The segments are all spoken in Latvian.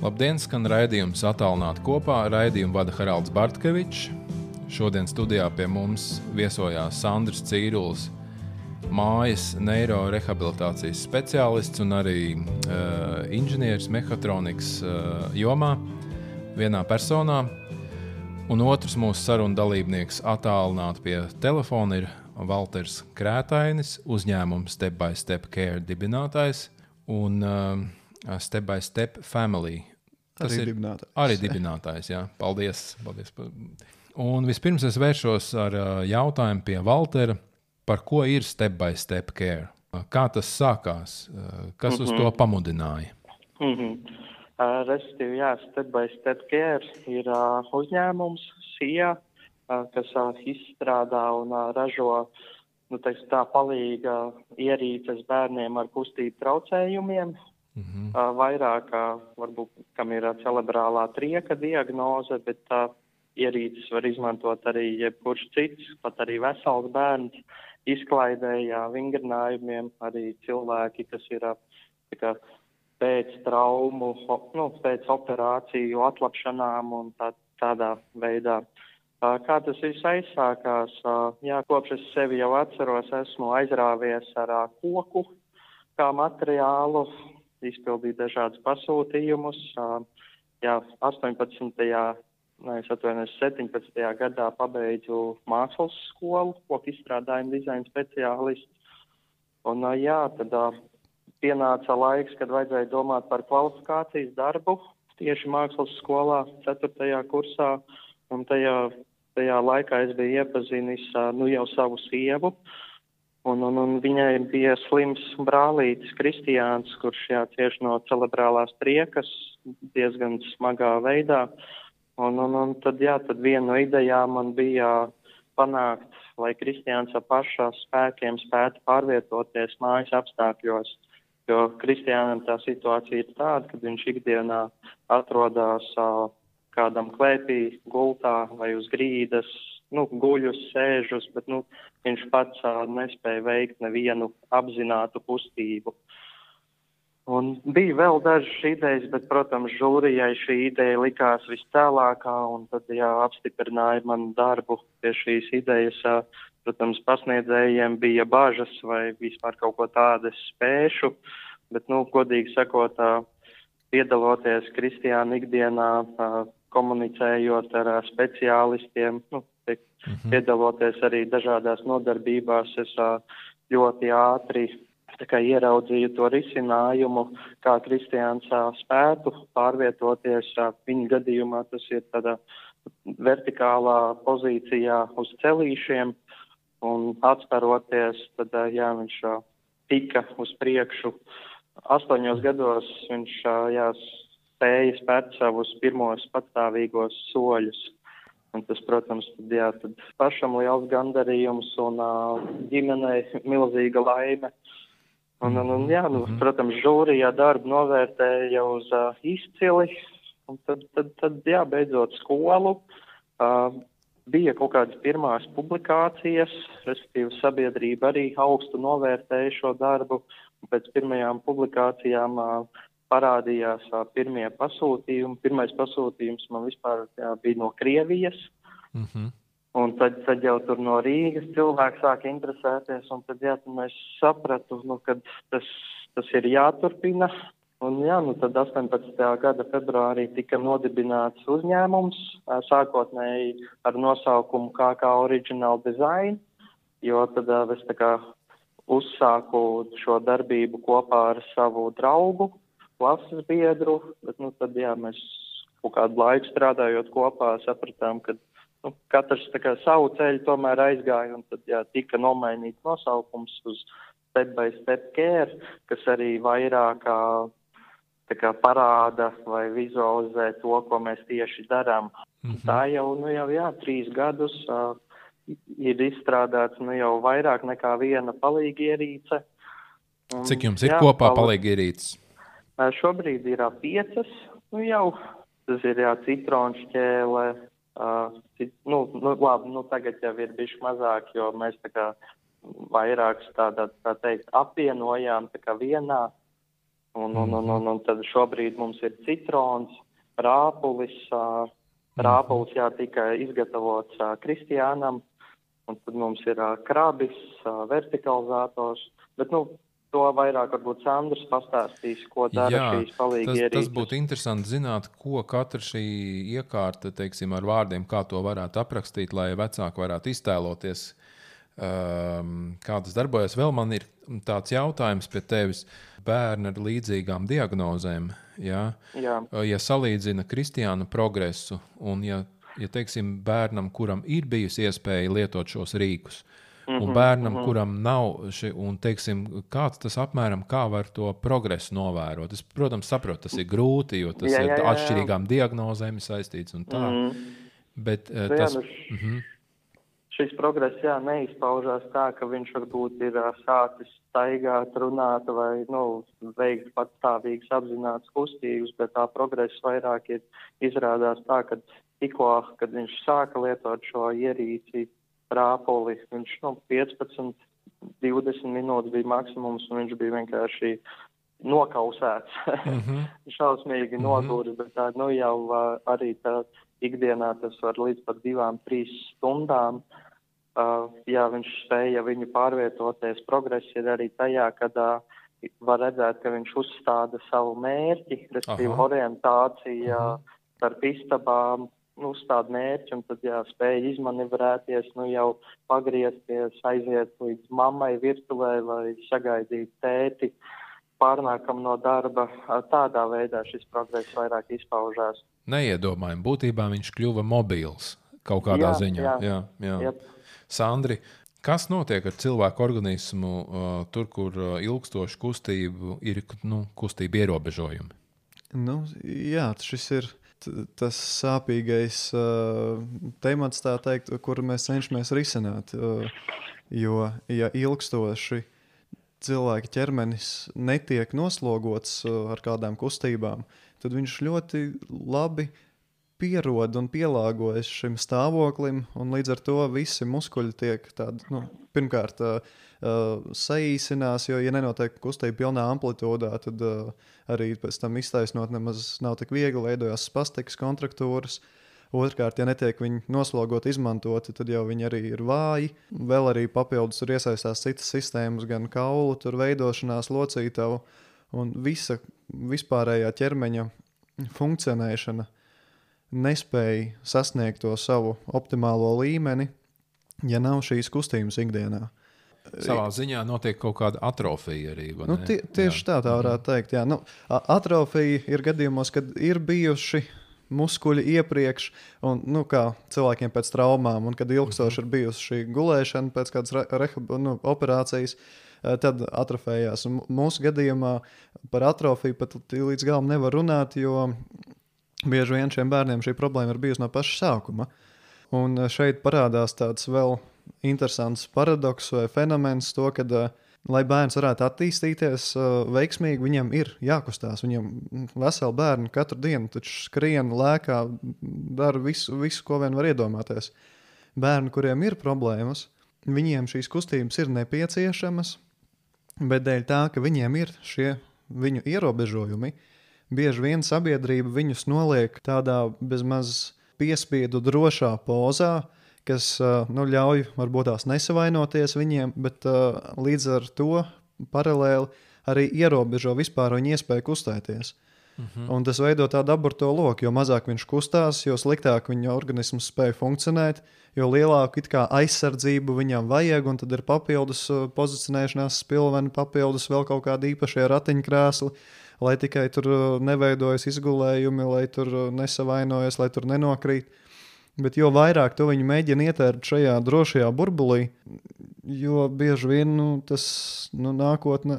Labdien, skan raidījums attālināti kopā. Raidījumu vada Haralds Bartkevičs. Šodien studijā pie mums viesojās Sandrs Cīrulis, mājas neirorehabilitācijas speciālists un arī uh, inženieris mehatronikas uh, jomā vienā personā. Un otrs mūsu sarunu dalībnieks attālināti pie telefona ir Walters Krētainis, uzņēmuma Step by Step Care dibinātājs un uh, Step by Step Family Tas arī ir dibinātājs. Arī dibinātājs, jā. Paldies. paldies. Un vispirms es vēršos ar jautājumu pie Valtera, par ko ir step by step care. Kā tas sākās? Kas mm -hmm. uz to pamudināja? Mm -hmm. uh, Respektīvi, jā, step by step care ir uh, uzņēmums, SIA, uh, kas uh, izstrādā un uh, ražo nu, teiks, tā palīga ierīces bērniem ar kustību traucējumiem, -hmm. uh, vairāk, uh, varbūt, kam ir cerebrālā trieka diagnoze, bet uh, ierīces var izmantot arī jebkurš cits, pat arī vesels bērns, izklaidējā vingrinājumiem, arī cilvēki, kas ir kā, pēc traumu, nu, pēc operāciju atlapšanām un tā, tādā veidā. Kā tas viss aizsākās? Jā, kopš es sevi jau atceros, esmu aizrāvies ar koku kā materiālu, izpildīju dažādus pasūtījumus. Jā, 18. Nē, es atvainojos, 17. gadā pabeidzu mākslas skolu, koku izstrādājumu dizaina speciālists. Un, jā, tad pienāca laiks, kad vajadzēja domāt par kvalifikācijas darbu tieši mākslas skolā, 4. kursā. Un tajā, tajā laikā es biju iepazinis nu, jau savu sievu. Uh, Un, un, un viņai bija slims brālītis, Kristiāns, kurš jā, cieši no cerebrālās triekas diezgan smagā veidā. Un, un, un tad, jā, tad viena no idejām man bija panākt, lai Kristiāns ar pašā spēkiem spētu pārvietoties mājas apstākļos. Jo Kristiānam tā situācija ir tāda, ka viņš ikdienā atrodas uh, kādam klēpī, gultā vai uz grīdas, nu, guļus, sēžus, bet nu, viņš pats uh, nespēja veikt nevienu apzinātu kustību. Un bija vēl dažas idejas, bet, protams, žūrijai šī ideja likās viscēlākā, un tad, jā, apstiprināja manu darbu pie šīs idejas. Uh, protams, pasniedzējiem bija bažas vai vispār kaut ko tādu spēšu, bet, nu, godīgi sakot, uh, piedaloties Kristiāna ikdienā, uh, komunicējot ar uh, speciālistiem, nu, tiek, mm -hmm. piedaloties arī dažādās nodarbībās, es ļoti ātri ieraudzīju to risinājumu, kā Kristiāns spētu pārvietoties. Viņa gadījumā tas ir tādā vertikālā pozīcijā uz celīšiem un atsparoties, tad jā, viņš tika uz priekšu. Astoņos gados viņš jā, spēja spērt savus pirmos patstāvīgos soļus. Un tas, protams, tad, jā, tad pašam liels gandarījums un uh, ģimenei milzīga laime. Un, un, un, jā, nu, mhm. protams, žūrijā darbu novērtēja uz uh, izcili. Un tad, tad, tad, jā, beidzot skolu. Uh, bija kaut kādas pirmās publikācijas, respektīvi sabiedrība arī augstu novērtēja šo darbu. Pēc pirmajām publikācijām uh, parādījās pirmie pasūtījumi. Pirmais pasūtījums man vispār jā, bija no Krievijas. Mm -hmm. Un tad, tad jau tur no Rīgas cilvēki sāka interesēties, un tad, jā, tad mēs sapratu, nu, ka tas, tas ir jāturpina. Un, jā, nu, tad 18. gada februārī tika nodibināts uzņēmums, sākotnēji ar nosaukumu KK Original Design, jo tad es tā kā uzsāku šo darbību kopā ar savu draugu, klases biedru, bet nu, tad jā, mēs kaut kādu laiku strādājot kopā sapratām, ka nu, katrs kā, savu ceļu tomēr aizgāja un tad jā, tika nomainīts nosaukums uz step by step care, kas arī vairāk kā, parāda vai vizualizē to, ko mēs tieši darām. Mm -hmm. Tā jau, nu, jau jā, trīs gadus uh, ir izstrādāts nu, jau vairāk nekā viena palīgierīce. Un, Cik jums ir jā, kopā palīgierīces? Šobrīd ir piecas, nu jau tas ir jā, citronu šķēle. Uh, cit, nu, nu, labi, nu, tagad jau ir bijuši mazāk, jo mēs tā kā vairākas tādā, tā teikt, apvienojām tā kā vienā. Un, un, un, un, un tad šobrīd mums ir citrons, rāpulis. Uh, rāpulis jā, tika izgatavots uh, Kristiānam, un tad mums ir uh, krabis, uh, vertikalizators. Bet, nu, to vairāk varbūt Sandrs pastāstīs, ko dara Jā, šīs palīdzības ierīces. Tas būtu interesanti zināt, ko katra šī iekārta, teiksim, ar vārdiem, kā to varētu aprakstīt, lai vecāki varētu iztēloties, um, kā tas darbojas. Vēl man ir tāds jautājums pie tevis. Bērni ar līdzīgām diagnozēm, ja, Jā. ja salīdzina kristiānu progresu un ja, ja teiksim, bērnam, kuram ir bijusi iespēja lietot šos rīkus, uh, Un mhm, bērnam, mm -hmm. kuram nav šī, un teiksim, kāds tas apmēram, kā var to progresu novērot. Es, protams, saprotu, tas ir grūti, jo tas jā, jā, jā, ir atšķirīgām diagnozēm saistīts un tā. Mm -hmm. Bet uh, tas. Jā, mm -hmm. Šis progress jā, neizpaužās tā, ka viņš varbūt ir uh, sācis staigāt, runāt vai nu, veikt patstāvīgas apzināts kustības, bet tā progress vairāk ir izrādās tā, ka tikko, kad viņš sāka lietot šo ierīci, rāpoli. Viņš nu, 15, 20 minūtes bija maksimums, un viņš bija vienkārši nokausēts. mm -hmm. Šausmīgi mm -hmm. bet tā nu, jau uh, arī tā ikdienā tas var līdz pat divām, trīs stundām. Uh, jā, viņš spēja viņu pārvietoties. Progress ir arī tajā, kad uh, var redzēt, ka viņš uzstāda savu mērķi, respektīvi orientāciju uh, starp istabām, uzstāda mērķi un tad jā, spēja izmanevrēties, nu, jau pagriezties, aiziet līdz mammai virtuvē, lai sagaidītu tēti. Pārnākam no darba. Tādā veidā šis progress vairāk izpaužās. Neiedomājami. Būtībā viņš kļuva mobils kaut kādā jā, ziņā. Jā, jā, jā. Jep. Sandri, kas notiek ar cilvēku organismu tur, kur ilgstošu kustību ir nu, kustība ierobežojumi? Nu, jā, šis ir tas sāpīgais uh, temats, teikt, kuru mēs cenšamies risināt. Uh, jo, ja ilgstoši cilvēka ķermenis netiek noslogots uh, ar kādām kustībām, tad viņš ļoti labi pierod un pielāgojas šim stāvoklim, un līdz ar to visi muskuļi tiek tādi, nu, pirmkārt, uh, uh, saīsinās, jo, ja nenotiek kustība pilnā amplitūdā, tad uh, arī pēc tam iztaisnot nemaz nav tik viegli, veidojās spastikas kontraktūras. Otrkārt, ja netiek viņi noslogot, izmantoti, tad jau viņi arī ir vāji. Vēl arī papildus tur iesaistās citas sistēmas, gan kaulu veidošanās, locītavu un visa vispārējā ķermeņa funkcionēšana nespēja sasniegt to savu optimālo līmeni, ja nav šīs kustības ikdienā. Savā ziņā notiek kaut kāda atrofija arī. Nu, tie, tieši jā. tā, tā varētu teikt. Jā. Nu, atrofija ir gadījumos, kad ir bijuši muskuļi iepriekš, un nu, kā cilvēkiem pēc traumām, un kad ilgstoši ir bijusi šī gulēšana pēc kādas nu, operācijas. Tad atrofējās. Un mūsu gadījumā par atrofiju pat līdz galam nevar runāt, jo bieži vien šiem bērniem šī problēma ir bijusi no paša sākuma. Un šeit parādās tāds vēl interesants paradoks vai fenomens, to, ka, uh, lai bērns varētu attīstīties uh, veiksmīgi, viņam ir jākustās. Viņam veseli bērni katru dienu skrien, lēkā, dara visu, visu, ko vien var iedomāties. Bērni, kuriem ir problēmas, viņiem šīs kustības ir nepieciešamas, bet dēļ tā, ka viņiem ir šie viņu ierobežojumi, bieži vien sabiedrība viņus noliek tādā bezmaz piespiedu drošā pozā, uh, kas nu, ļauj varbūt tās nesavainoties viņiem, bet līdz ar to paralēli arī ierobežo vispār viņa iespēju kustēties. Mhm. -huh. Un tas veido tādu aborto loku. Jo mazāk viņš kustās, jo sliktāk viņa organisms spēj funkcionēt, jo lielāku aizsardzību viņam vajag. Un tad ir papildus pozicionēšanās spilveni, papildus vēl kaut kādi īpašie ratiņkrēsli, lai tikai tur neveidojas izgulējumi, lai tur nesavainojas, lai tur nenokrīt. Bet jo vairāk to viņi mēģina ietērt šajā drošajā burbulī, jo bieži vien nu, tas nu, nākotnē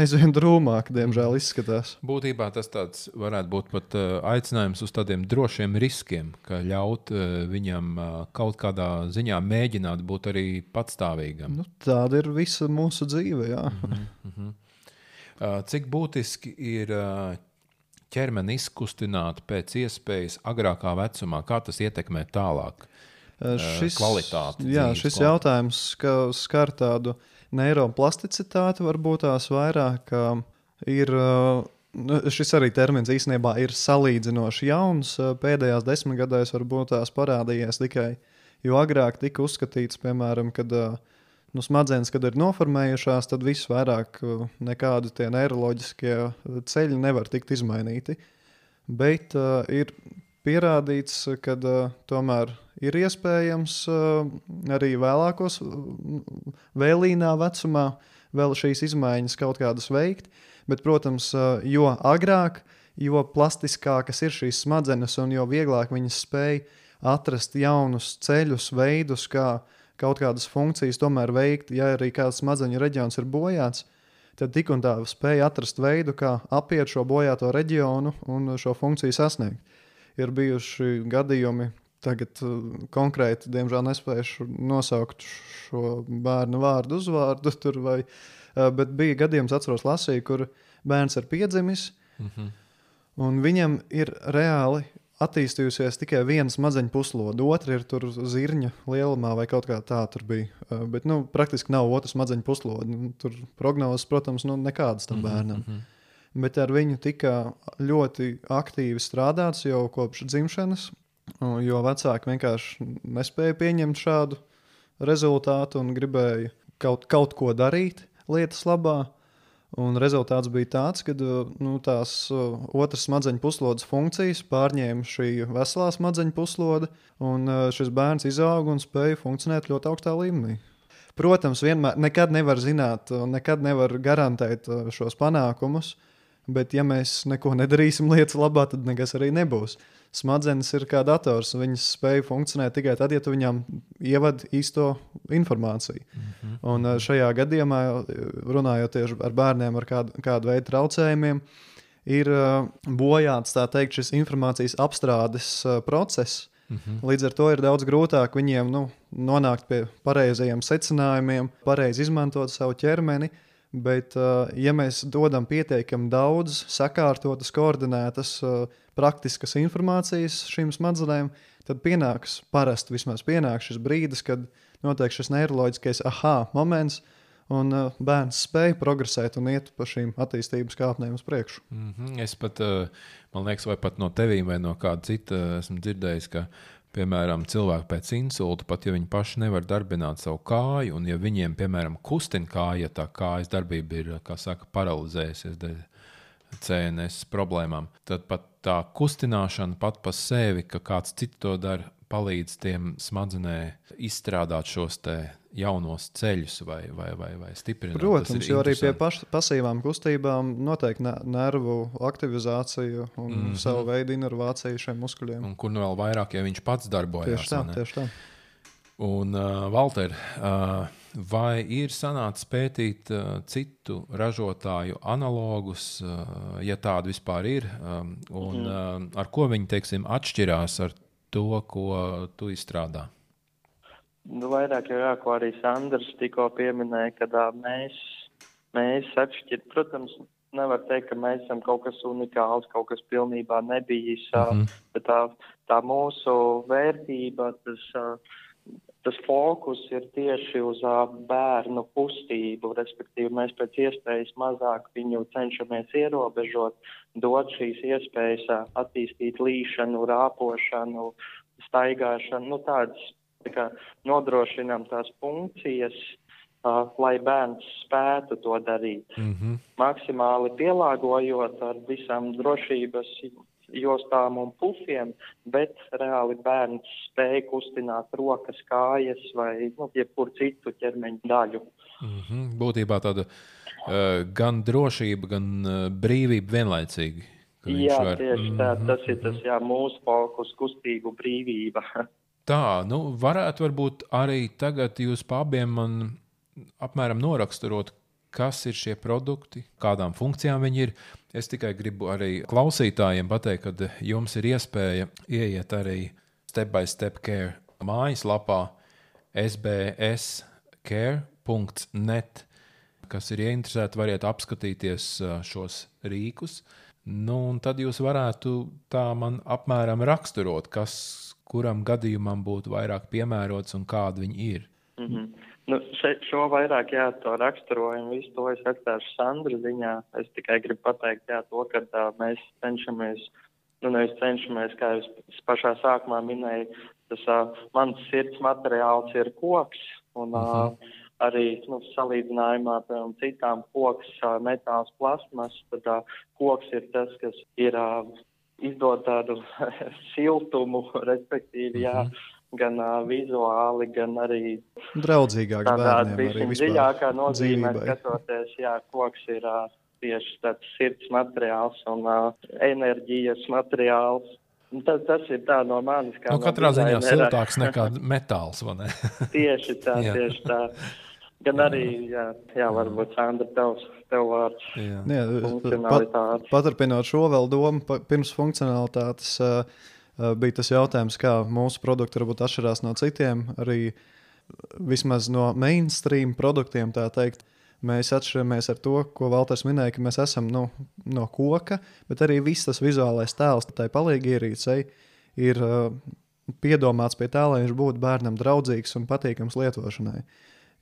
aizvien drūmāk, diemžēl, izskatās. Būtībā tas varētu būt pat uh, aicinājums uz tādiem drošiem riskiem, ka ļaut uh, viņam uh, kaut kādā ziņā mēģināt būt arī patstāvīgam. Nu, tāda ir visa mūsu dzīve. Mm -hmm, cik būtiski ir ķermeni izkustināt pēc iespējas agrākā vecumā? Kā tas ietekmē tālāk? Šis, kvalitāti. Jā, šis kvalitāti. jautājums skar tādu neiroplasticitāti, varbūt tās vairāk. Ir Nu, šis arī termins īstenībā ir salīdzinoši jauns. Pēdējās desmitgadēs varbūt tās parādījies tikai, jo agrāk tika uzskatīts, piemēram, kad nu, smadzenes, kad ir noformējušās, tad viss vairāk nekādi tie neiroloģiskie ceļi nevar tikt izmainīti. Bet uh, ir pierādīts, ka uh, tomēr ir iespējams uh, arī vēlākos, vēlīnā vecumā vēl šīs izmaiņas kaut kādas veikt. Bet, protams, uh, jo agrāk, jo plastiskākas ir šīs smadzenes un jo vieglāk viņas spēj atrast jaunus ceļus, veidus, kā kaut kādas funkcijas tomēr veikt, ja arī kāds smadzeņu reģions ir bojāts. Tad tik un tā spēja atrast veidu, kā apiet šo bojāto reģionu un šo funkciju sasniegt ir bijuši gadījumi. Tagad uh, konkrēti, diemžēl, nespēju nosaukt šo bērnu vārdu, uzvārdu, tur, vai, uh, bet bija gadījums, atceros, lasīju, kur bērns ir piedzimis, mm -hmm. un viņam ir reāli attīstījusies tikai viena smadzeņu puslode, otra ir tur zirņa lielumā vai kaut kā tā tur bija. Uh, bet nu, praktiski nav otras smadzeņu puslode. Nu, tur prognozes, protams, nu, nekādas tam mhm, bērnam. Mm -hmm bet ar viņu tika ļoti aktīvi strādāts jau kopš dzimšanas, jo vecāki vienkārši nespēja pieņemt šādu rezultātu un gribēja kaut, kaut ko darīt lietas labā. Un rezultāts bija tāds, ka nu, tās uh, otras smadzeņu puslodes funkcijas pārņēma šī veselā smadzeņu puslode, un uh, šis bērns izauga un spēja funkcionēt ļoti augstā līmenī. Protams, vienmēr nekad nevar zināt, nekad nevar garantēt šos panākumus, Bet, ja mēs neko nedarīsim lietas labā, tad nekas arī nebūs. Smadzenes ir kā dators. Viņas spēj funkcionēt tikai tad, ja tu viņām ievadi īsto informāciju. Mm -hmm. Un eh, šajā gadījumā, runājot tieši ar bērniem ar kādu, kādu veidu traucējumiem, ir eh, bojāts teikt, šis informācijas apstrādes eh, process. Mm -hmm. Līdz ar to ir daudz grūtāk viņiem nu, nonākt pie pareizajiem secinājumiem, pareizi izmantot savu ķermeni. Bet, ja mēs dodam pietiekami daudz sakārtotas, koordinētas, praktiskas informācijas šīm smadzenēm, tad pienāks parasti vismaz pienāks šis brīdis, kad notiek šis neiroloģiskais aha moments, un uh, bērns spēj progresēt un iet pa šīm attīstības kāpnēm uz priekšu. Mm -hmm. Es pat, man liekas, vai pat no tevīm vai no kāda cita esmu dzirdējis, ka Piemēram, cilvēki pēc insulta, pat ja viņi paši nevar darbināt savu kāju, un ja viņiem, piemēram, kustina kāja, ja tā kājas darbība ir saka, paralizējusies dēļ CNS problēmām, tad pat tā kustināšana pat par sevi, ka kāds cits to dara, palīdz tiem smadzenē izstrādāt šos jaunos ceļus vai, vai, vai, vai stiprināt. Protams, jo arī pie paš, pasīvām kustībām notiek ne, nervu aktivizācija un mm -hmm. savu veidu inervācija šiem muskuļiem. Un kur nu vēl vairāk, ja viņš pats darbojas. Tieši tā, tieši tā. Un, uh, Valter, uh, vai ir sanācis pētīt uh, citu ražotāju analogus, uh, ja tādi vispār ir, um, un uh, ar ko viņi teiksim, atšķirās ar to, ko tu izstrādā? Nu, vairāk jau jā, ko arī Sandrs tikko pieminēja, ka tā, mēs, mēs atšķiram, protams, nevar teikt, ka mēs esam kaut kas unikāls, kaut kas pilnībā nebijis, mm -hmm. bet tā, tā mūsu vērtība, tas, tas fokus ir tieši uz bērnu kustību, respektīvi mēs pēc iespējas mazāk viņu cenšamies ierobežot, dot šīs iespējas attīstīt līšanu, rāpošanu, staigāšanu, nu tādas Tā kā nodrošinām tās funkcijas, uh, lai bērns spētu to darīt. Mm -hmm. Maksimāli pielāgojot ar visām drošības jostām un pufiem, bet reāli bērns spēja kustināt rokas, kājas vai nu, jebkuru citu ķermeņa daļu. Mm -hmm. Būtībā tāda uh, gan drošība, gan uh, brīvība vienlaicīgi. Jā, var... tieši tā. Mm -hmm. Tas ir tas jā, mūsu fokus, kustību brīvība. Tā, nu, varētu varbūt arī tagad jūs abiem man apmēram noraksturot, kas ir šie produkti, kādām funkcijām viņi ir. Es tikai gribu arī klausītājiem pateikt, ka jums ir iespēja ieiet arī step by step care mājaslapā sbscare.net, kas ir ieinteresēti, variet apskatīties šos rīkus. Nu, tad jūs varētu tā man apmēram raksturot, kas kuram gadījumam būtu vairāk piemērots un kādi viņi ir. Mm Mm -hmm. Nu, še, šo vairāk jā, to raksturojumu, visu to es atstāšu Sandra ziņā. Es tikai gribu pateikt jā, to, ka uh, mēs cenšamies, nu nevis cenšamies, kā jūs pašā sākumā minēju, tas uh, mans sirds materiāls ir koks. Un, uh -huh. uh, arī nu, salīdzinājumā ar citām koks, metāls, plasmas, tad uh, koks ir tas, kas ir uh, izdod tādu siltumu, respektīvi, jā, mm -hmm gan uh, vizuāli, gan arī draudzīgāk. Tādā dziļākā nozīmē, skatoties, jā, koks ir uh, tieši tāds sirds materiāls un uh, enerģijas materiāls. Un tas, tas ir tā no manis. Nu, no katrā ziņā siltāks nekā metāls, vai ne? tieši tā, tieši tā. Gan arī, jā, jā varbūt Sandra, tevs, tev vārds. Jā. Jā, pat, paturpinot šo vēl domu, pirms funkcionalitātes. Uh, bija tas jautājums, kā mūsu produkti varbūt atšķirās no citiem, arī vismaz no mainstream produktiem, tā teikt. Mēs atšķiramies ar to, ko Valters minēja, ka mēs esam nu, no koka, bet arī viss tas vizuālais tēls, tai palīgi ierīcei, ir uh, piedomāts pie tā, lai viņš būtu bērnam draudzīgs un patīkams lietošanai.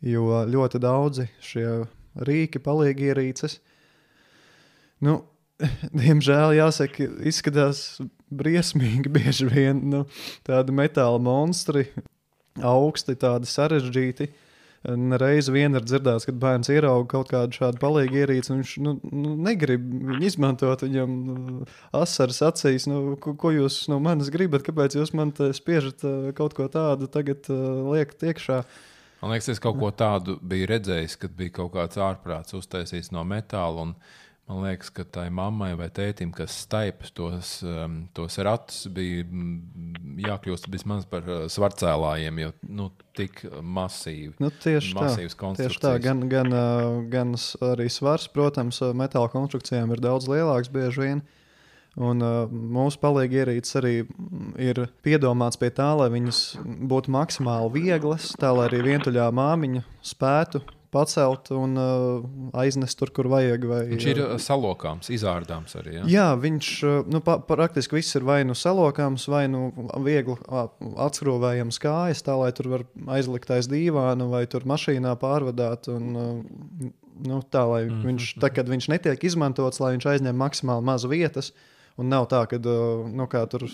Jo ļoti daudzi šie rīki, palīgi ierīces, nu, diemžēl jāsaka, izskatās briesmīgi bieži vien nu, tādi metāla monstri, augsti, tādi sarežģīti. Reiz vien ir dzirdēts, kad bērns ierauga kaut kādu šādu palīgu ierīci, un viņš nu, nu, negrib viņu izmantot. Viņam nu, asaras acīs, nu, ko, ko jūs no manis gribat, kāpēc jūs man spiežat kaut ko tādu tagad liekat iekšā. Man liekas, es kaut ko tādu biju redzējis, kad bija kaut kāds ārprāts uztaisīts no metāla. Un Man liekas, ka tai mammai vai tētim, kas staipas tos, um, tos ratus, bija mm, jākļūst vismaz par uh, svarcēlājiem, jo nu, tik masīvi. Nu, tieši tā, tieši tā. Gan, gan, uh, gan arī svars, protams, uh, metāla konstrukcijām ir daudz lielāks bieži vien. Un, uh, mūsu palīga ierīces arī ir piedomāts pie tā, lai viņas būtu maksimāli vieglas, tā lai arī vientuļā māmiņa spētu pacelt un uh, aiznest tur, kur vajag. Vai, viņš ir uh, salokāms, izārdāms arī. Ja? Jā, viņš uh, nu, pa, praktiski viss ir vai nu salokāms, vai nu viegli atskrūvējams kājas, tā lai tur var aizlikt aiz dīvānu vai tur mašīnā pārvadāt. Un, uh, nu, tā, lai mm -hmm. viņš, tā, kad viņš netiek izmantots, lai viņš aizņem maksimāli mazu vietas. Un nav tā, ka uh, nu, tur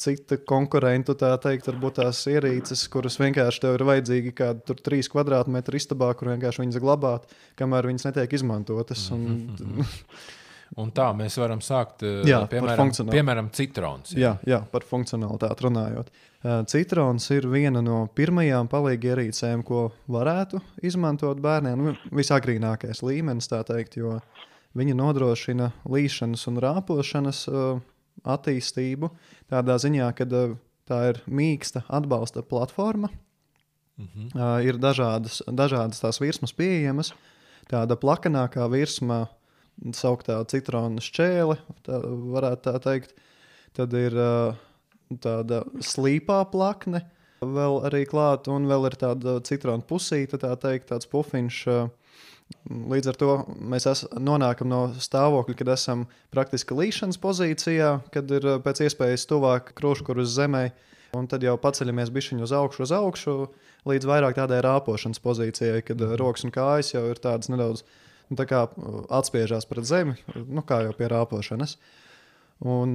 cita konkurentu, tā teikt, varbūt tās ierīces, kuras vienkārši tev ir vajadzīgi kādi trīs kvadrātmetri istabā, kur vienkārši viņas glabāt, kamēr viņas netiek izmantotas. Un, mm -hmm. Un tā mēs varam sākt eh, jā, piemēram, piemēram citrons. Jā. jā, jā, par funkcionalitāti runājot. Eh, citrons ir viena no pirmajām palīga ierīcēm, ko varētu izmantot bērniem. Nu, visagrīnākais līmenis, tā teikt, jo viņi nodrošina līšanas un rāpošanas uh, attīstību tādā ziņā, ka uh, tā ir mīksta atbalsta platforma. Mm -hmm. uh, ir dažādas, dažādas tās virsmas pieejamas. Tāda plakanākā virsma, sauktā citrona šķēle, tā varētu tā teikt. Tad ir uh, tāda slīpā plakne, vēl arī klāta, un vēl ir tāda citrona pusīte, tā teikt, tāds pufiņš. Uh, Līdz ar to mēs es, nonākam no stāvokļa, kad esam praktiski līšanas pozīcijā, kad ir eh, pēc iespējas tuvāk krūškuru uz zemē, un tad jau paceļamies bišķiņu uz augšu, uz augšu, līdz vairāk tādai rāpošanas pozīcijai, kad mm. rokas un kājas jau ir tādas nedaudz nu, tā kā eh, atspiežās pret zemi, nu, kā jau pie rāpošanas. Un,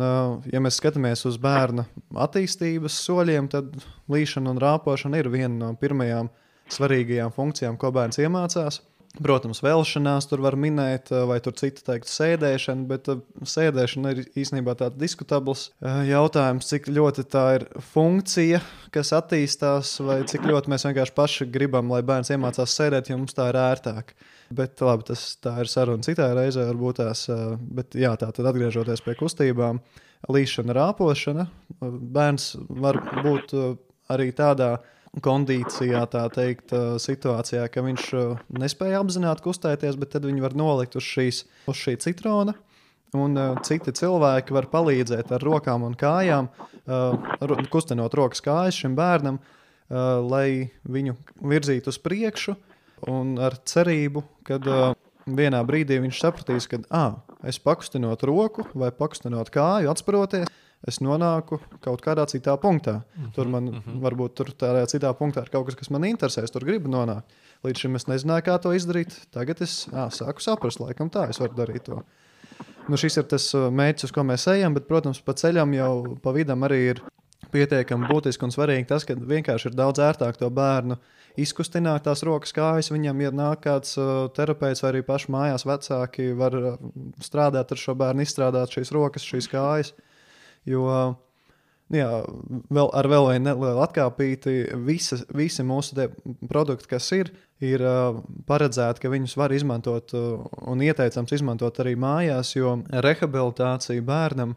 ja mēs skatāmies uz bērna attīstības soļiem, tad līšana un rāpošana ir viena no pirmajām svarīgajām funkcijām, ko bērns iemācās. Protams, vēlšanās tur var minēt, eh, vai tur cita teikt, sēdēšana, bet eh, sēdēšana ir īstenībā tāds diskutabls eh, jautājums, cik ļoti tā ir funkcija, kas attīstās, vai cik ļoti mēs vienkārši paši gribam, lai bērns iemācās sēdēt, jo mums tā ir ērtāk. Bet labi, tas ir saruna citai reizē, varbūt tās. Bet jā, tā tad atgriežoties pie kustībām, līšana, rāpošana, bērns var būt arī tādā veidā kondīcijā, tā teikt, situācijā, ka viņš nespēja apzināti kustēties, bet tad viņi var nolikt uz, šīs, uz šī citrona. Un uh, citi cilvēki var palīdzēt ar rokām un kājām, uh, kustinot rokas kājas šim bērnam, uh, lai viņu virzītu uz priekšu, un ar cerību, ka uh, vienā brīdī viņš sapratīs, ka, ah, es pakustinot roku vai pakustinot kāju, atsproties, es nonāku kaut kādā citā punktā. Mm -hmm, tur man mm -hmm. varbūt tur tādā citā punktā ir kaut kas, kas man interesē, es tur gribu nonākt. Līdz šim es nezināju, kā to izdarīt. Tagad es ā, sāku saprast, laikam tā es varu darīt to. Nu, šis ir tas mērķis, uz ko mēs ejam, bet, protams, pa ceļam jau pa vidam arī ir pietiekami būtiski un svarīgi tas, ka vienkārši ir daudz ērtāk to bērnu izkustināt tās rokas, kājas. Viņam, ja nāk kāds uh, terapeits vai arī paši mājās vecāki, var uh, strādāt ar šo bērnu, izstrādāt šīs rokas, šīs kājas. Jo jā, vēl ar vēl vienu nelielu atkāpīti, visa, visi mūsu produkti, kas ir, ir paredzēti, ka viņus var izmantot un ieteicams izmantot arī mājās, jo rehabilitācija bērnam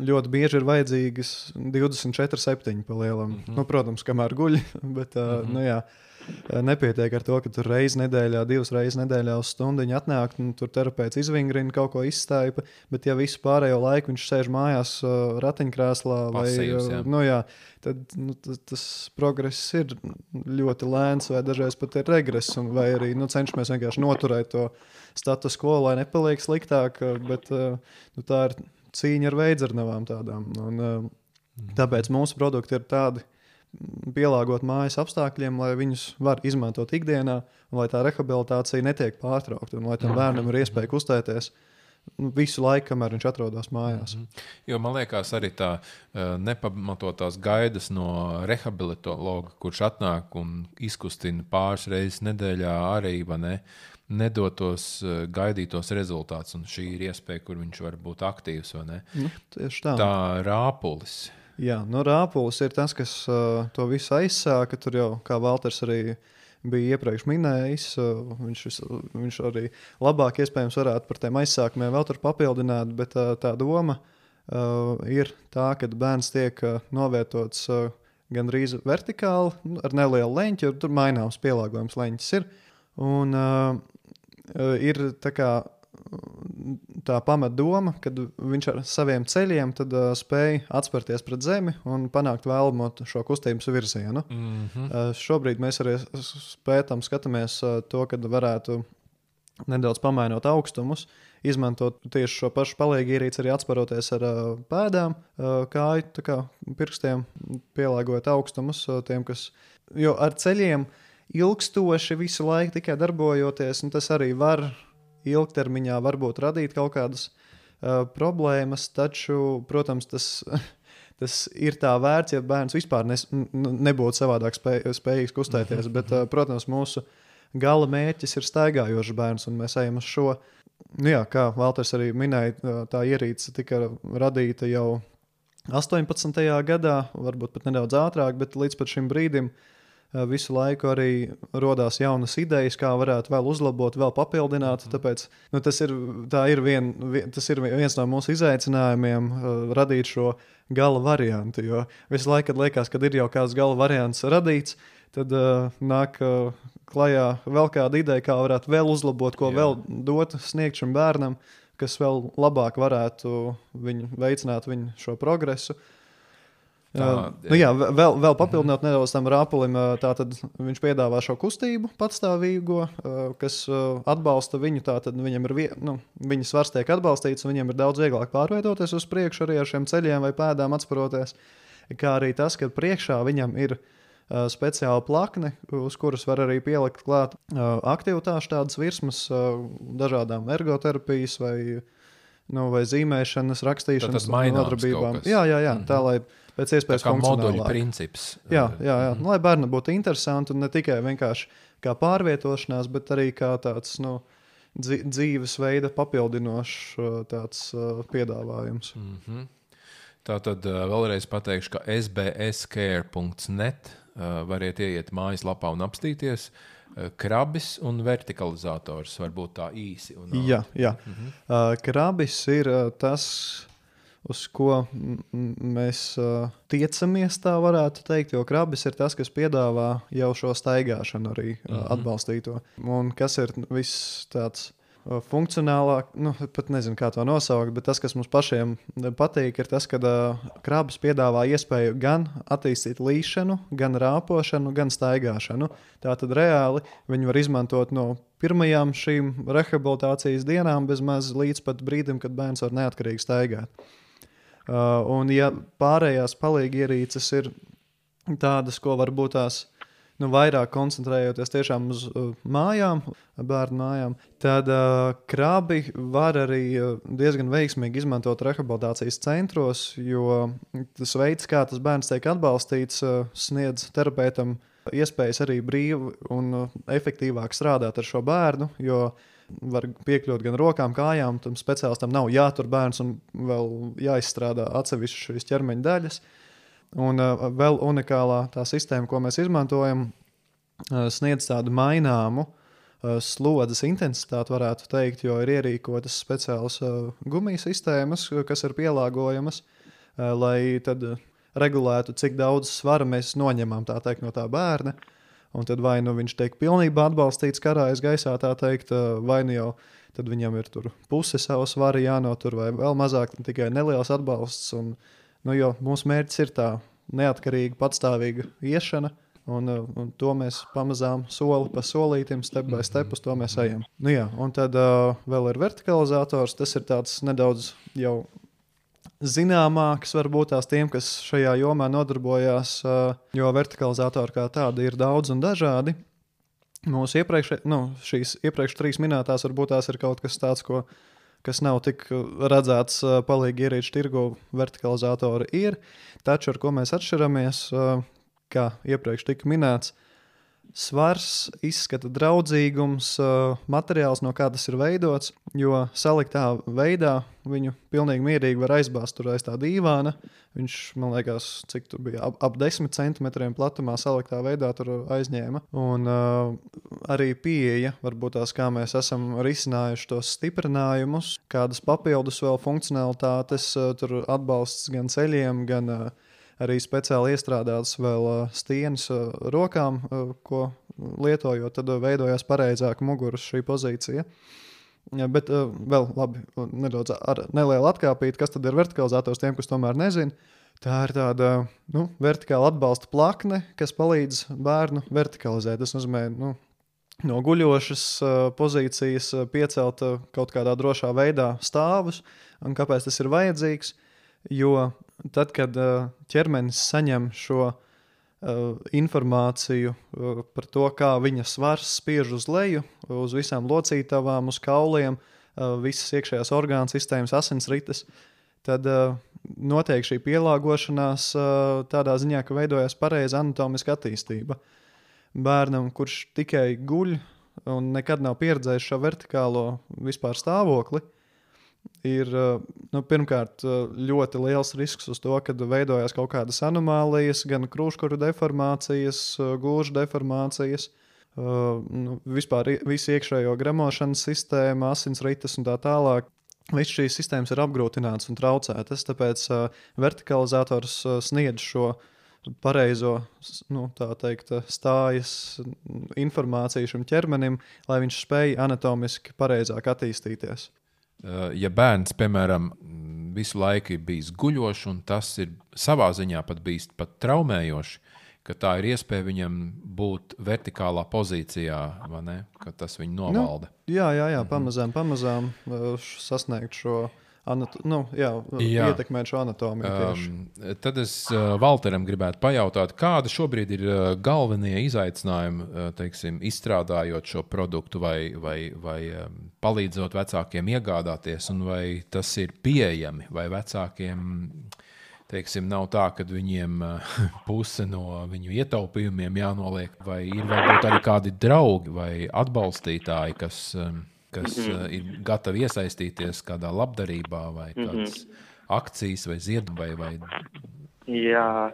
ļoti bieži ir vajadzīgas 24, 7 pa lielam. Mm -hmm. nu, protams, kamēr guļ, bet mm -hmm. nu, jā, Nepietiek ar to, ka tur reizes nedēļā, divas reizes nedēļā uz stundu atnāk, un tur terapeits izvingrina kaut ko izstaipa, bet ja visu pārējo laiku viņš sēž mājās uh, ratiņkrēslā vai Pasīvs, jā. nu, jā, tad nu, tas, tas progress ir ļoti lēns, vai dažreiz pat ir regress, un, vai arī nu, cenšamies vienkārši noturēt to status quo, lai nepaliek sliktāk, bet nu, tā ir cīņa ar veidzarnavām tādām. Un, uh, tāpēc mūsu produkti ir tādi pielāgot mājas apstākļiem, lai viņus var izmantot ikdienā, lai tā rehabilitācija netiek pārtraukta, un lai tam bērnam ir iespēja kustēties visu laiku, kamēr viņš atrodas mājās. -hmm. Jo man liekas, arī tā uh, nepamatotās gaidas no rehabilitologa, kurš atnāk un izkustina pāris reizes nedēļā, arī ne, nedotos uh, gaidītos rezultātus. Un šī ir iespēja, kur viņš var būt aktīvs. Nu, tieši tā. Tā rāpulis. Jā, nu, rāpulis ir tas, kas uh, to visu aizsāka. Tur jau, kā Valters arī bija iepriekš minējis, uh, viņš, viņš arī labāk iespējams varētu par tiem aizsākumiem vēl tur papildināt, bet uh, tā doma uh, ir tā, ka bērns tiek uh, novietots uh, gandrīz vertikāli nu, ar nelielu leņķi, jo tur maināms pielāgojums leņķis ir. Un, uh, ir tā kā tā pamatdoma, kad viņš ar saviem ceļiem tad, uh, spēja atspērties pret zemi un panākt vēlamo šo kustības virzienu. Mm -hmm. uh, šobrīd mēs arī pētām, skatāmies uh, to, kad varētu nedaudz pamainot augstumus, izmantot tieši šo pašu palīgu ierīci, arī atspēroties ar uh, pēdām, uh, kāju kā, pirkstiem, pielāgojot augstumus uh, tiem, kas. Jo ar ceļiem ilgstoši visu laiku tikai darbojoties, tas arī var ilgtermiņā varbūt radīt kaut kādas uh, problēmas, taču, protams, tas, tas ir tā vērts, ja bērns vispār nes, nebūtu savādāk spēj, spējīgs kustēties. Bet, uh, protams, mūsu gala mērķis ir staigājošs bērns, un mēs ejam uz šo. Nu jā, kā Valters arī minēja, tā ierīce tika radīta jau 18. gadā, varbūt pat nedaudz ātrāk, bet līdz šim brīdim uh, visu laiku arī radās jaunas idejas, kā varētu vēl uzlabot, vēl papildināt. Mm. Tāpēc nu, tas, ir, ir vien, vien, tas ir viens no mūsu izaicinājumiem, uh, radīt šo gala variantu. Jo visu laiku, kad liekas, ka ir jau kāds gala variants radīts, tad uh, nāk uh, klajā vēl kāda ideja, kā varētu vēl uzlabot, ko Jā. vēl dot, sniegt šim bērnam, kas vēl labāk varētu viņu, veicināt viņu šo progresu. Uh, Tā, jā. Nu, jā, vēl, vēl papildinot mm -hmm. nedaudz tam rāpulim, tātad viņš piedāvā šo kustību patstāvīgo, kas atbalsta viņu. Tātad viņam ir, vie, nu, viņa svars tiek atbalstīts, un viņam ir daudz vieglāk pārvietoties uz priekšu arī ar šiem ceļiem vai pēdām atsparoties. Kā arī tas, ka priekšā viņam ir speciāla plakne, uz kuras var arī pielikt klāt aktivitāšu tādas virsmas, dažādām ergoterapijas vai, nu, vai zīmēšanas, rakstīšanas nodarbībām. Jā, jā, jā, mm -hmm. tā lai pēc iespējas moduļu princips. Jā, jā, jā. Mm. lai bērnam būtu interesanti un ne tikai vienkārši kā pārvietošanās, bet arī kā tāds nu, dzīvesveida papildinošs tāds, uh, piedāvājums. Mm -hmm. Tā tad uh, vēlreiz pateikšu, ka sbscare.net uh, variet ieiet mājaslapā un apstīties. Krabis un vertikalizators var būt tā īsi. Un, jā, jā. -hmm. uh, krabis ir uh, tas uz ko mēs uh, tiecamies, tā varētu teikt. Jo krabis ir tas, kas piedāvā jau šo staigāšanu arī uh, atbalstīto. Un kas ir viss tāds uh, funkcionālāk, nu, pat nezinu, kā to nosaukt, bet tas, kas mums pašiem patīk, ir tas, ka uh, krabs piedāvā iespēju gan attīstīt līšanu, gan rāpošanu, gan staigāšanu. Tā tad reāli viņi var izmantot no pirmajām šīm rehabilitācijas dienām, bez maz līdz pat brīdim, kad bērns var neatkarīgi staigāt. Un, ja pārējās palīgierīces ir tādas, ko varbūt tās nu, vairāk koncentrējoties tiešām uz uh, mājām, bērnu mājām, tad uh, krabi var arī uh, diezgan veiksmīgi izmantot rehabilitācijas centros, jo tas veids, kā tas bērns tiek atbalstīts, uh, sniedz terapeitam iespējas arī brīvi un uh, efektīvāk strādāt ar šo bērnu. Var piekļūt gan rokām, kājām, tam speciālistam nav jātur bērns un vēl jāizstrādā atsevišķas šīs ķermeņa daļas. Uh, Un uh, vēl unikālā tā sistēma, ko mēs izmantojam, uh, sniedz tādu maināmu uh, slodzes intensitāti, varētu teikt, jo ir ierīkotas speciālas uh, gumijas sistēmas, kas ir pielāgojamas, uh, lai regulētu, cik daudz svara mēs noņemam teikt, no tā bērna. Un tad vai nu viņš tiek pilnībā atbalstīts karājas gaisā, tā teikt, vai nu jau tad viņam ir puse savu svaru jānotur, vai vēl mazāk, tikai neliels atbalsts. Un, Nu, jo mūsu mērķis ir tā neatkarīga, patstāvīga iešana. Un, un to mēs pamazām, soli pa solītam, step by step, uz to mēs ejam. Nu, jā, un tad uh, vēl ir vertikalizators. Tas ir tāds nedaudz jau zināmāks, varbūt tās tiem, kas šajā jomā nodarbojās, jo vertikalizatori kā tādi ir daudz un dažādi. Mūsu iepriekš, nu, šīs iepriekš trīs minētās, varbūt tās ir kaut kas tāds, ko kas nav tik redzēts palīgi ierīču tirgu, vertikalizatori ir. Taču ar ko mēs atšķiramies, kā iepriekš tika minēts, svars, izskata draudzīgums, materiāls, no kā tas ir veidots. Jo saliktā veidā viņu pilnīgi mierīgi var aizbāzt tur aiz tā dīvāna. Viņš, man liekas, cik tur bija ap, ap 10 centimetriem platumā saliktā veidā tur aizņēma. Un uh, arī pieeja, varbūt tās, kā mēs esam risinājuši tos stiprinājumus, kādas papildus vēl funkcionalitātes, uh, tur atbalsts gan ceļiem, gan uh, arī speciāli iestrādātas vēl stieņas rokām, ko lietojot, tad veidojās pareizāk muguras šī pozīcija. Ja, bet vēl labi, nedaudz ar nelielu atkāpīti, kas tad ir vertikalizators tiem, kas tomēr nezina. Tā ir tāda nu, vertikāla atbalsta plakne, kas palīdz bērnu vertikalizēt. Tas nozīmē, nu, no guļošas pozīcijas piecelt kaut kādā drošā veidā stāvus. Un kāpēc tas ir vajadzīgs? Jo tad, kad uh, ķermenis saņem šo uh, informāciju uh, par to, kā viņa svars spiež uz leju, uz visām locītavām, uz kauliem, visas iekšējās orgānu sistēmas, asinsrites, tad notiek šī pielāgošanās tādā ziņā, ka veidojas pareiza anatomiska attīstība. Bērnam, kurš tikai guļ un nekad nav pieredzējis šo vertikālo vispār stāvokli, uh, ir nu, pirmkārt ļoti liels risks uz to, ka veidojas kaut kādas anomālijas, gan krūškuru deformācijas, gūžu deformācijas. Uh, nu, vispār visu iekšējo gremošanas sistēmu, asinsrites un tā tālāk. Visas šīs sistēmas ir apgrūtinātas un traucētas, tāpēc uh, vertikalizators uh, sniedz šo pareizo nu, teikt, stājas informāciju šim ķermenim, lai viņš spēj anatomiski pareizāk attīstīties. Eh, ja bērns, piemēram, visu laiku ir bijis guļošs, un tas ir savā ziņā pat bijis pat traumējoši, ka tā ir iespēja viņam būt vertikālā pozīcijā, ne, ka tas viņu nu, novalda. Nu, jā, jā, jā, mhm. pamazām, pamazām eh, sasniegt šo Anato nu, jā, jā. ietekmēt šo anatomiju. Tieši. Um, tad es uh, Valteram gribētu pajautāt, kāda šobrīd ir uh, galvenie izaicinājumi, uh, teiksim, izstrādājot šo produktu, vai, vai, vai um, palīdzot vecākiem iegādāties, un vai tas ir pieejami, vai vecākiem teiksim, nav tā, ka viņiem uh, puse no viņu ietaupījumiem jānoliek, vai ir varbūt arī kādi draugi vai atbalstītāji, kas. Um, kas mm -hmm. ir gatavi iesaistīties kādā labdarībā vai mhm. kādas mm -hmm. akcijas vai ziedojuma vai, Jā,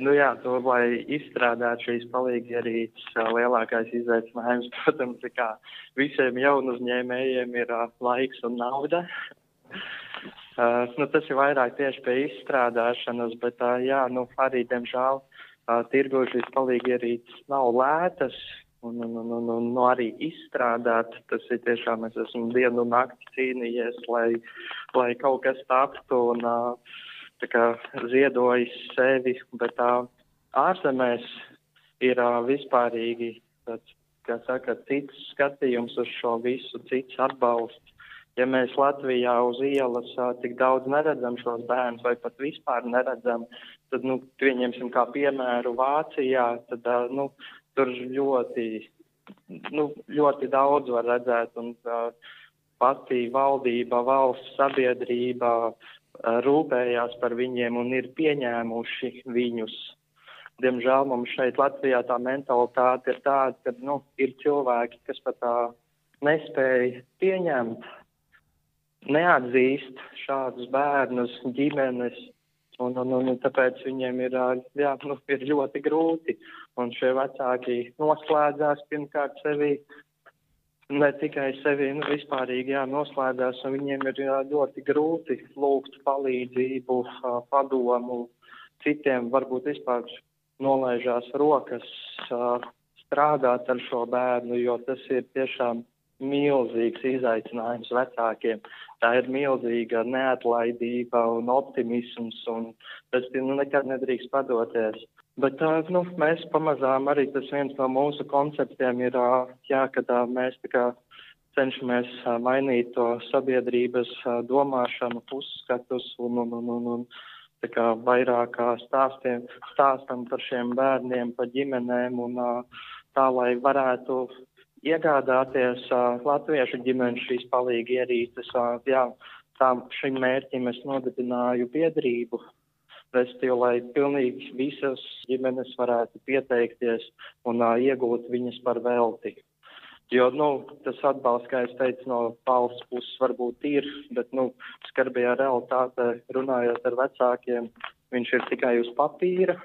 nu jā, to, lai izstrādātu šīs palīdzības, lielākais izaicinājums, protams, ir kā visiem jaunu uzņēmējiem ir uh, laiks un nauda. uh, nu, tas ir vairāk tieši pie izstrādāšanas, bet uh, jā, nu, arī, diemžēl, uh, tirgu šīs palīdzības nav lētas, un, un, un, un, un nu, arī izstrādāt. Tas ir tiešām, es esmu dienu un nakti cīnījies, lai, lai kaut kas taptu un tā kā ziedojis sevi, bet tā ārzemēs ir vispārīgi tāds, kā saka, cits skatījums uz šo visu, cits atbalsts. ja mēs Latvijā uz ielas tik daudz neredzam šos bērnus, vai pat vispār neredzam, tad, nu, pieņemsim kā piemēru Vācijā, tad, nu, tur ļoti, nu, ļoti daudz var redzēt, un pati valdība, valsts sabiedrība rūpējās par viņiem un ir pieņēmuši viņus. Diemžēl mums šeit Latvijā tā mentalitāte ir tāda, ka, nu, ir cilvēki, kas pat tā nespēja pieņemt neatzīst šādus bērnus, ģimenes, un, un, un, tāpēc viņiem ir, jā, nu, ir ļoti grūti. Un šie vecāki noslēdzās pirmkārt sevi, ne tikai sevi, nu, vispārīgi, jā, noslēdzās, un viņiem ir jā, ļoti grūti lūgt palīdzību, padomu citiem, varbūt vispār nolaižās rokas strādāt ar šo bērnu, jo tas ir tiešām milzīgs izaicinājums vecākiem. Tā ir milzīga neatlaidība un optimisms, un tas nu, nekad nedrīkst padoties. Bet tā, nu, mēs pamazām arī tas viens no mūsu konceptiem ir, jā, ka tā, mēs tā kā cenšamies mainīt to sabiedrības domāšanu, uzskatus un, un, un, un, un tā kā vairāk stāstiem, stāstam par šiem bērniem, par ģimenēm un tā, lai varētu iegādāties uh, latviešu ģimenes šīs palīgi ierīces. Uh, jā, tām šim mērķim es nodibināju biedrību, respektīvi, lai pilnīgi visas ģimenes varētu pieteikties un uh, iegūt viņas par velti. Jo, nu, tas atbalsts, kā es teicu, no valsts puses varbūt ir, bet, nu, skarbajā realitātē runājot ar vecākiem, viņš ir tikai uz papīra,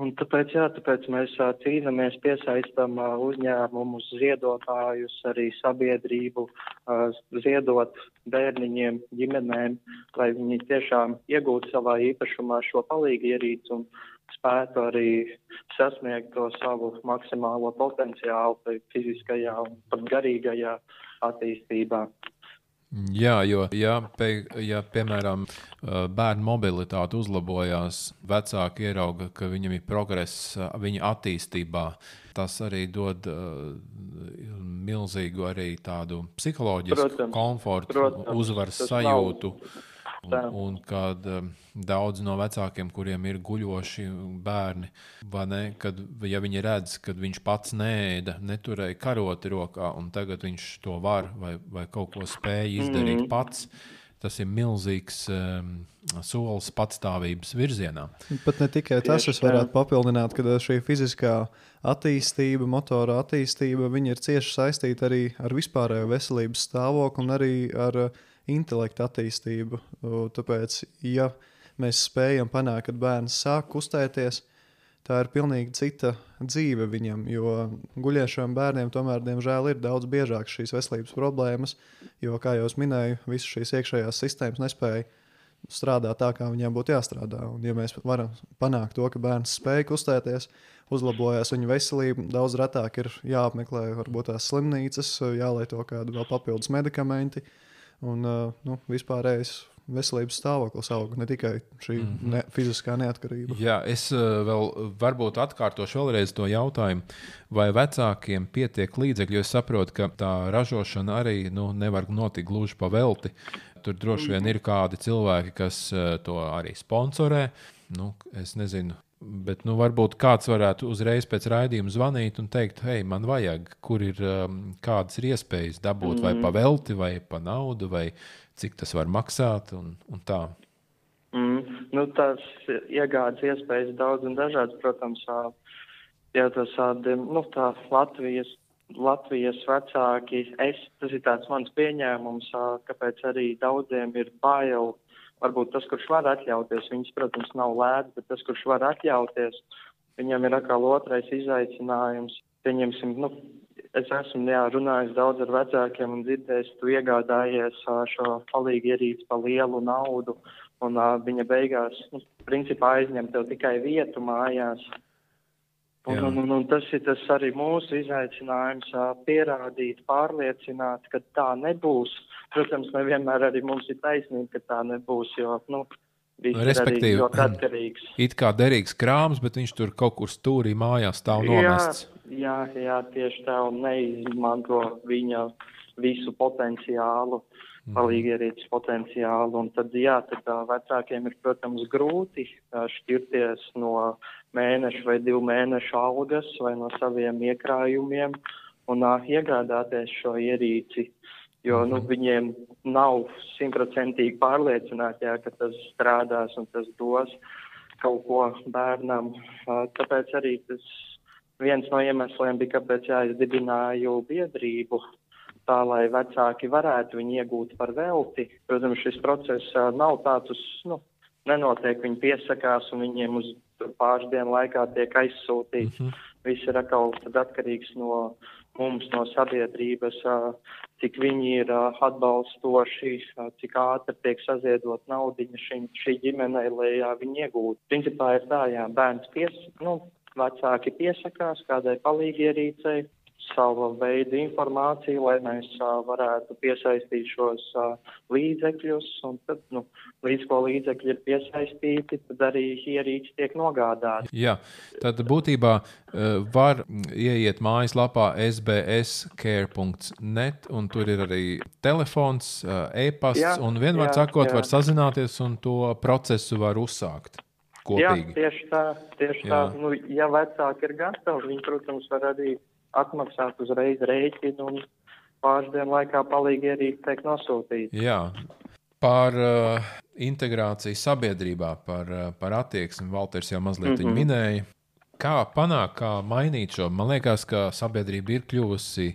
Un tāpēc, jā, tāpēc mēs cīnāmies, piesaistam uh, uzņēmumus, ziedotājus, arī sabiedrību, ziedot bērniņiem, ģimenēm, lai viņi tiešām iegūtu savā īpašumā šo palīgi ierīci un spētu arī sasniegt to savu maksimālo potenciālu fiziskajā un pat garīgajā attīstībā. Jā, jo, ja, pie, ja piemēram bērnu mobilitāte uzlabojās, vecāki ierauga, ka viņam ir progress viņa attīstībā, tas arī dod uh, milzīgu arī tādu psiholoģisku protams, komfortu, protams, uzvaras sajūtu. Nav Un, un kad um, daudz no vecākiem, kuriem ir guļoši bērni, ne, kad ja viņi redz, ka viņš pats nēda, neturēja karoti rokā, un tagad viņš to var vai, vai kaut ko spēja izdarīt mm. pats. Tas ir milzīgs um, solis patstāvības virzienā. Pat ne tikai tas, es varētu papildināt, ka šī fiziskā attīstība, motora attīstība, ir cieši saistīta arī ar vispārējo veselības stāvokli un arī ar uh, intelekta attīstību. Tāpēc, ja mēs spējam panākt, ka bērns sāk kustēties, tā ir pilnīgi cita dzīve viņam. Jo guļiešiem bērniem tomēr, diemžēl, ir daudz biežākas šīs veselības problēmas, jo, kā jau minēju, visas šīs iekšējās sistēmas nespēja strādāt tā, kā viņiem būtu jāstrādā. Un, ja mēs varam panākt to, ka bērns spēj kustēties, uzlabojas viņa veselība, daudz retāk ir jāapmeklē varbūt tās slimnīcas, jālieto kādi vēl papildus medikamenti. Uh, un nu, vispārējais veselības stāvoklis aug, ne tikai šī mm -hmm. ne, fiziskā neatkarība. Jā, es vēl varbūt atkārtošu vēlreiz to jautājumu, vai vecākiem pietiek līdzekļu, jo es saprotu, ka tā ražošana arī nu, nevar notikt gluži pa velti. Tur droši vien ir kādi cilvēki, kas to arī sponsorē. Nu, es nezinu, Bet nu, varbūt kāds varētu uzreiz pēc raidījuma zvanīt un teikt, hei, man vajag, kur ir um, kādas ir iespējas dabūt, mm. vai pa velti, vai pa naudu, vai cik tas var maksāt. Un, un tā. mm. nu, tās iegādes iespējas daudz un dažādas, protams, ja tas nu, tā Latvijas, Latvijas vecāki, es, tas ir tāds mans pieņēmums, kāpēc arī daudziem ir bail varbūt tas, kurš var atļauties, viņas, protams, nav lēts, bet tas, kurš var atļauties, viņam ir atkal otrais izaicinājums. Pieņemsim, nu, es esmu jā, runājis daudz ar vecākiem un dzirdējis, tu iegādājies šo palīgi ierīci pa lielu naudu, un viņa beigās, nu, principā aizņem tev tikai vietu mājās. Un, un, un, un tas ir tas arī mūsu izaicinājums pierādīt, pārliecināt, ka tā nebūs. Protams, nevienmēr arī mums ir taisnība, ka tā nebūs, jo, nu, Respektīvi, atkarīgs. It kā derīgs krāms, bet viņš tur kaut kur stūrī mājās stāv nomests. Jā, jā, jā tieši tā, un neizmanto viņa visu potenciālu. mm. palīgierītas potenciālu. Un tad, jā, tad uh, vecākiem ir, protams, grūti uh, šķirties no mēneša vai divu mēnešu algas vai no saviem iekrājumiem un uh, iegādāties šo ierīci. Jo nu, mhm. viņiem nav simtprocentīgi pārliecināti, jā, ka tas strādās un tas dos kaut ko bērnam. Uh, tāpēc arī tas viens no iemesliem bija, kāpēc jā, es dibināju biedrību tā, lai vecāki varētu viņu iegūt par velti. Protams, šis process uh, nav tāds, nu, nenotiek, viņi piesakās un viņiem uz pāris dienu laikā tiek aizsūtīts. Mm -hmm. Viss ir atkal atkarīgs no mums, no sabiedrības, cik viņi ir atbalstoši, cik ātri tiek saziedot naudiņa šim, šī ģimenei, lai viņi iegūtu. Principā ir tā, jā, bērns pies, nu, vecāki piesakās kādai palīgierīcei, sava veida informāciju, lai mēs uh, varētu piesaistīt šos uh, līdzekļus. Un tad, nu, līdz ko līdzekļi ir piesaistīti, tad arī ierīci tiek nogādāti. Jā, tad būtībā uh, var ieiet mājaslapā sbscare.net, un tur ir arī telefons, uh, e-pasts, un vienmēr sakot, jā. var sazināties un to procesu var uzsākt. Kopīgi. Jā, tieši tā. Tieši jā. tā. Nu, ja vecāki ir gatavi, viņi, protams, var arī atmaksāt uzreiz rēķinu un pāris dienu laikā palīgi arī tiek nosūtīti. Jā. Par uh, integrāciju sabiedrībā, par, uh, par attieksmi Valters jau mazliet mm -hmm. minēja. Kā panākt, kā mainīt šo? Man liekas, ka sabiedrība ir kļuvusi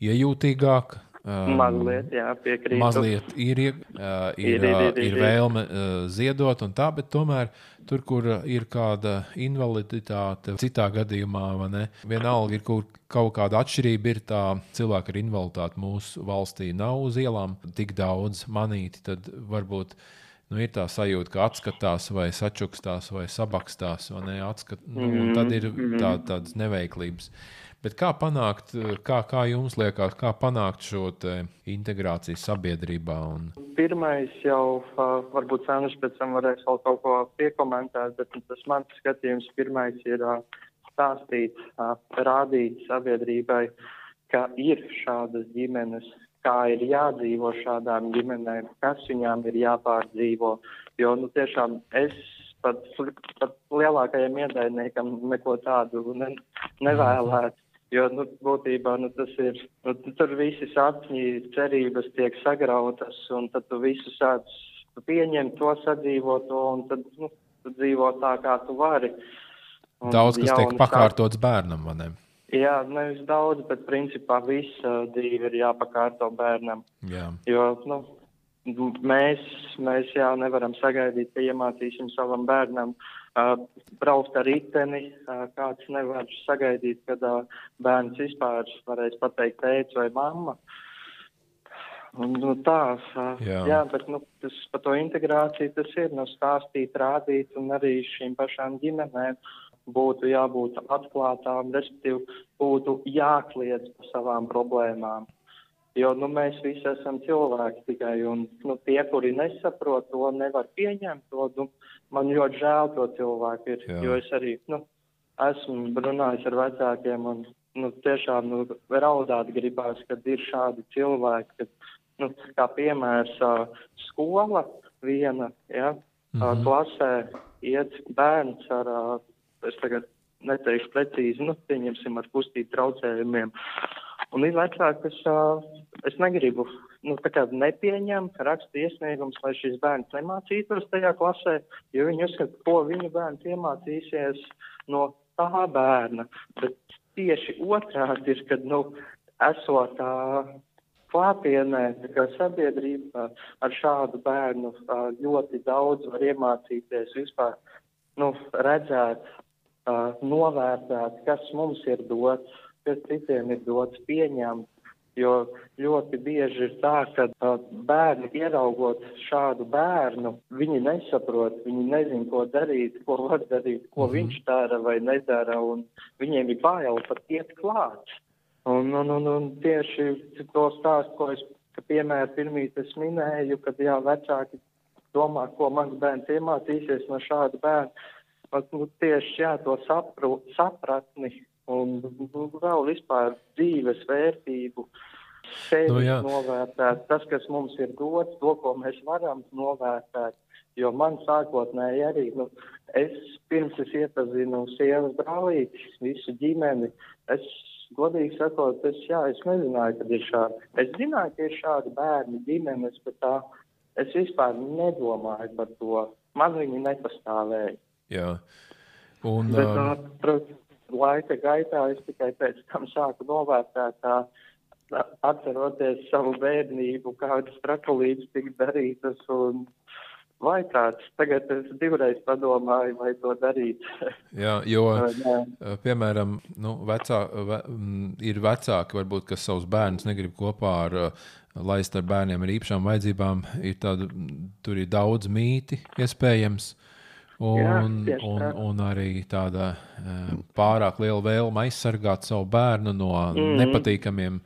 iejūtīgāka, Um, mazliet, jā, piekrītu. Mazliet ir, uh, ir, ir, ir, ir, ir vēlme uh, ziedot, un tā, bet tomēr tur, kur ir kāda invaliditāte, citā gadījumā, vienalga ir kur, kaut kāda atšķirība, ir tā cilvēka ar invaliditāti mūsu valstī nav uz ielām tik daudz manīti, tad varbūt. Nu, ir tā sajūta, ka atskatās, vai sačukstās, vai sabakstās, vai ne, atskat, nu, tad ir mhm. tā, tādas neveiklības. Uh, Bet kā panākt, kā, kā jums liekas, kā panākt šo integrāciju sabiedrībā? Un... Pirmais jau, varbūt Sēneša pēc tam varēs vēl kaut ko piekomentēt, bet tas mans skatījums pirmais ir stāstīt, rādīt sabiedrībai, ka ir šādas ģimenes, kā ir jādzīvo šādām ģimenēm, kas viņām ir jāpārdzīvo. Jo nu, tiešām es pat, pat lielākajam ienaidniekam neko tādu ne, nevēlētu. Jo, nu, būtībā, nu, tas ir, nu, tur visi sapņi, cerības tiek sagrautas, un tad tu visu sāc tu pieņem to, sadzīvo to, un tad, nu, tu dzīvo tā, kā tu vari. Un daudz, kas tiek pakārtots bērnam, vai ne? Jā, nevis daudz, bet principā visa dzīve ir jāpakārto bērnam. Jā. Jo, nu, mēs, mēs jā, nevaram sagaidīt, ka iemācīsim savam bērnam uh, braukt ar riteni. Kāds nevar sagaidīt, kad bērns vispār varēs pateikt tēvs vai mamma. Nu, tā, jā. jā, bet nu, tas par to integrāciju tas ir nu, stāstīt, rādīt un arī šīm pašām ģimenēm būtu jābūt atklātām, respektīvi būtu jākliedz par savām problēmām. Jo nu, mēs visi esam cilvēki tikai, un nu, tie, kuri nesaprot to, nevar pieņemt to. Nu, man ļoti žēl to cilvēku, ir, Jā. jo es arī nu, esmu runājis ar vecākiem, un nu, tiešām nu, raudāt gribās, kad ir šādi cilvēki. Kad, nu, kā piemērs, skola viena ja, mm -hmm. klasē iet bērns ar, es tagad neteikšu precīzi, nu, pieņemsim ar kustību traucējumiem. Un vecāki, kas uh, es negribu, nu, tā kā nepieņem, raksta iesniegums, lai šis bērns nemācītos tajā klasē, jo viņi uzskata, ko viņu bērns iemācīsies no tā bērna. Bet tieši otrādi ir, kad, nu, esot tā klātienē, kā sabiedrība ar šādu bērnu ļoti daudz var iemācīties vispār, nu, redzēt, novērtēt, kas mums ir dots kas citiem ir dots pieņemt. Jo ļoti bieži ir tā, ka uh, bērni ieraugot šādu bērnu, viņi nesaprot, viņi nezin, ko darīt, ko var darīt, ko mm -hmm. viņš dara vai nedara, un viņiem ir bail pat iet klāt. Un, un, un, un tieši to stāstu, ko es, ka piemēram, pirmīt es minēju, kad jā, vecāki domā, ko mans bērns iemācīsies no šāda bērna, nu, tieši jā, to sapru, sapratni un vēl vispār dzīves vērtību sevi Nu, jā. novērtēt, tas, kas mums ir dots, to, ko mēs varam novērtēt. Jo man sākotnēji arī, nu, es pirms es iepazinu sievas brālīti, visu ģimeni, es godīgi sakot, es, jā, es nezināju, ka ir šādi. Es zināju, ka ir šādi bērni ģimenes, bet tā, es vispār nedomāju par to. Man viņi nepastāvēja. Jā. Un, Bet, um, uh, protams, laika gaitā es tikai pēc tam sāku novērtēt, atceroties savu bērnību, kādas trakulītes tika darītas. Un, vai tāds, tagad es divreiz padomāju, vai to darīt. jā, jo, uh, piemēram, nu, vecā, ve, mm, ir vecāki, varbūt, kas savus bērnus negrib kopā ar uh, laist ar bērniem ar īpašām vajadzībām. Ir tāda, tur ir daudz mīti, iespējams. Un, Jā, un, un arī tāda uh, pārāk liela vēlme aizsargāt savu bērnu no mm. Mhm. nepatīkamiem,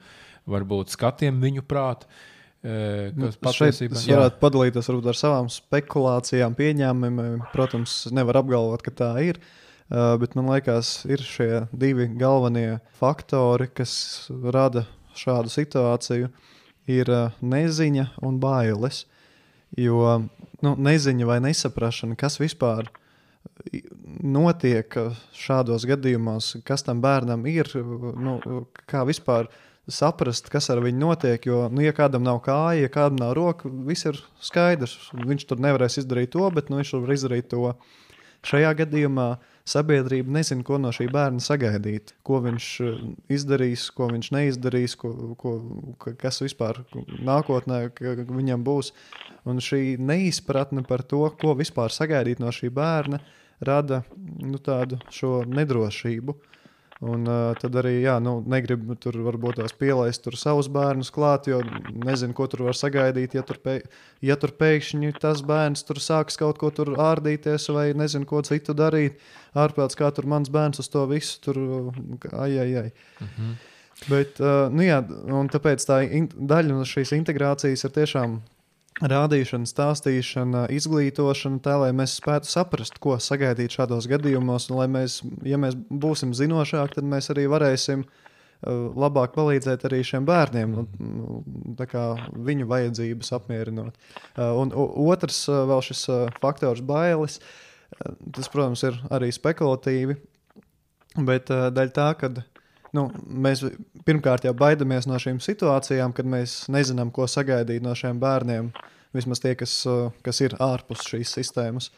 varbūt, skatiem viņu prātā. Kas Nu, Šeit patiesībā es jā. varētu padalīties varbūt, ar savām spekulācijām, pieņēmumiem. Protams, nevar apgalvot, ka tā ir. Uh, bet man liekas, ir šie divi galvenie faktori, kas rada šādu situāciju. Ir neziņa un bailes. Jo nu, neziņa vai nesaprašana, kas vispār notiek uh, šādos gadījumos, kas tam bērnam ir, uh, nu, kā vispār saprast, kas ar viņu notiek. Jo, nu, ja kādam nav kāja, ja kādam nav roka, viss ir skaidrs. Viņš tur nevarēs izdarīt to, bet nu, viņš var izdarīt to. Šajā gadījumā sabiedrība nezina, ko no šī bērna sagaidīt. Ko viņš eh, izdarīs, ko viņš neizdarīs, ko, ko, ka- kas vispār nākotnē viņam būs. Un šī neizpratne par to, ko vispār sagaidīt no šī bērna, rada nu, tādu nedrošību. Un uh, tad arī jā, nu, negribu tur varbūt tās pielaist tur savus bērnus klāt, jo nezinu, ko tur var sagaidīt. Ja tur, pē, ja tur pēkšņi tas bērns tur sāks kaut ko tur ārdīties vai nezinu, ko citu darīt, ārprāts kā tur mans bērns uz to visu tur, ai, ai, ai. Mhm. Bet, uh, nu jā, tāpēc tā in, daļa no šīs integrācijas ir tiešām rādīšana, stāstīšana, izglītošana, tā lai mēs spētu saprast, ko sagaidīt šādos gadījumos. Lai mēs, ja mēs būsim zinošāki, tad mēs arī varēsim uh, labāk palīdzēt arī šiem bērniem, viņu vajadzības apmierinot. Uh, un otrs, uh, vēl šis faktors, bailes, tas, protams, ir arī spekulatīvi. Bet daļa tā, ka nu, mēs pirmkārt jau baidamies no šīm situācijām, kad mēs nezinām, ko sagaidīt no šiem bērniem. Vismaz tie, kas, uh, kas ir ārpus šīs sistēmas.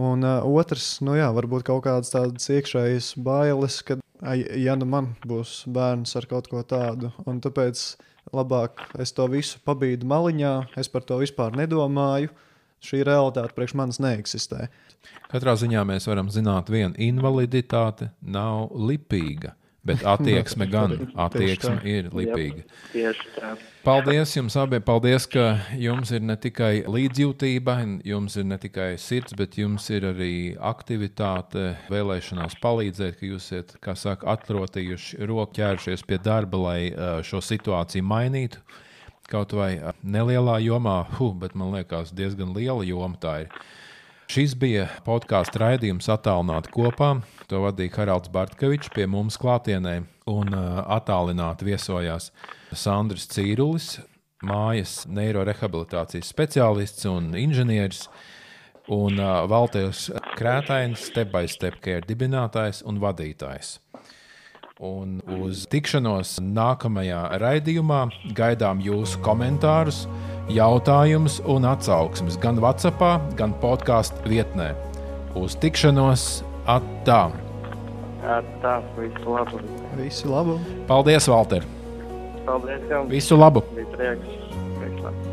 Un uh, otrs, nu jā, varbūt kaut kādas tādas iekšējas bailes, ka, ja nu man būs bērns ar kaut ko tādu, un tāpēc labāk es to visu pabīdu maliņā, es par to vispār nedomāju. Šī realitāte priekš manis neeksistē. Katrā ziņā mēs varam zināt, viena invaliditāte nav lipīga, bet attieksme gan attieksme ir lipīga. Paldies jums abiem. Paldies, ka jums ir ne tikai līdzjūtība, jums ir ne tikai sirds, bet jums ir arī aktivitāte, vēlēšanās palīdzēt, ka jūs esat, kā saka, atrotījuši roku, ķērušies pie darba, lai šo situāciju mainītu. Kaut vai nelielā jomā, huh, bet man liekas, diezgan liela joma tā ir. Šis bija podkāstu raidījums attālināti kopā. To vadīja Haralds Bartkevičs pie mums klātienē un uh, attālināti viesojās Sandrs Cīrulis, mājas neirorehabilitācijas speciālists un inženieris, un uh, Valters Krētains, Step by Step Care dibinātājs un vadītājs. Un uz tikšanos nākamajā raidījumā gaidām jūsu komentārus, jautājumus un atsauksmes gan WhatsApp, gan podkāstu vietnē. Uz tikšanos attā! Jā, tā, visu labu. Visi labi! Paldies, Valter! Paldies jums. Visu labu! Bija prieks. prieks labi.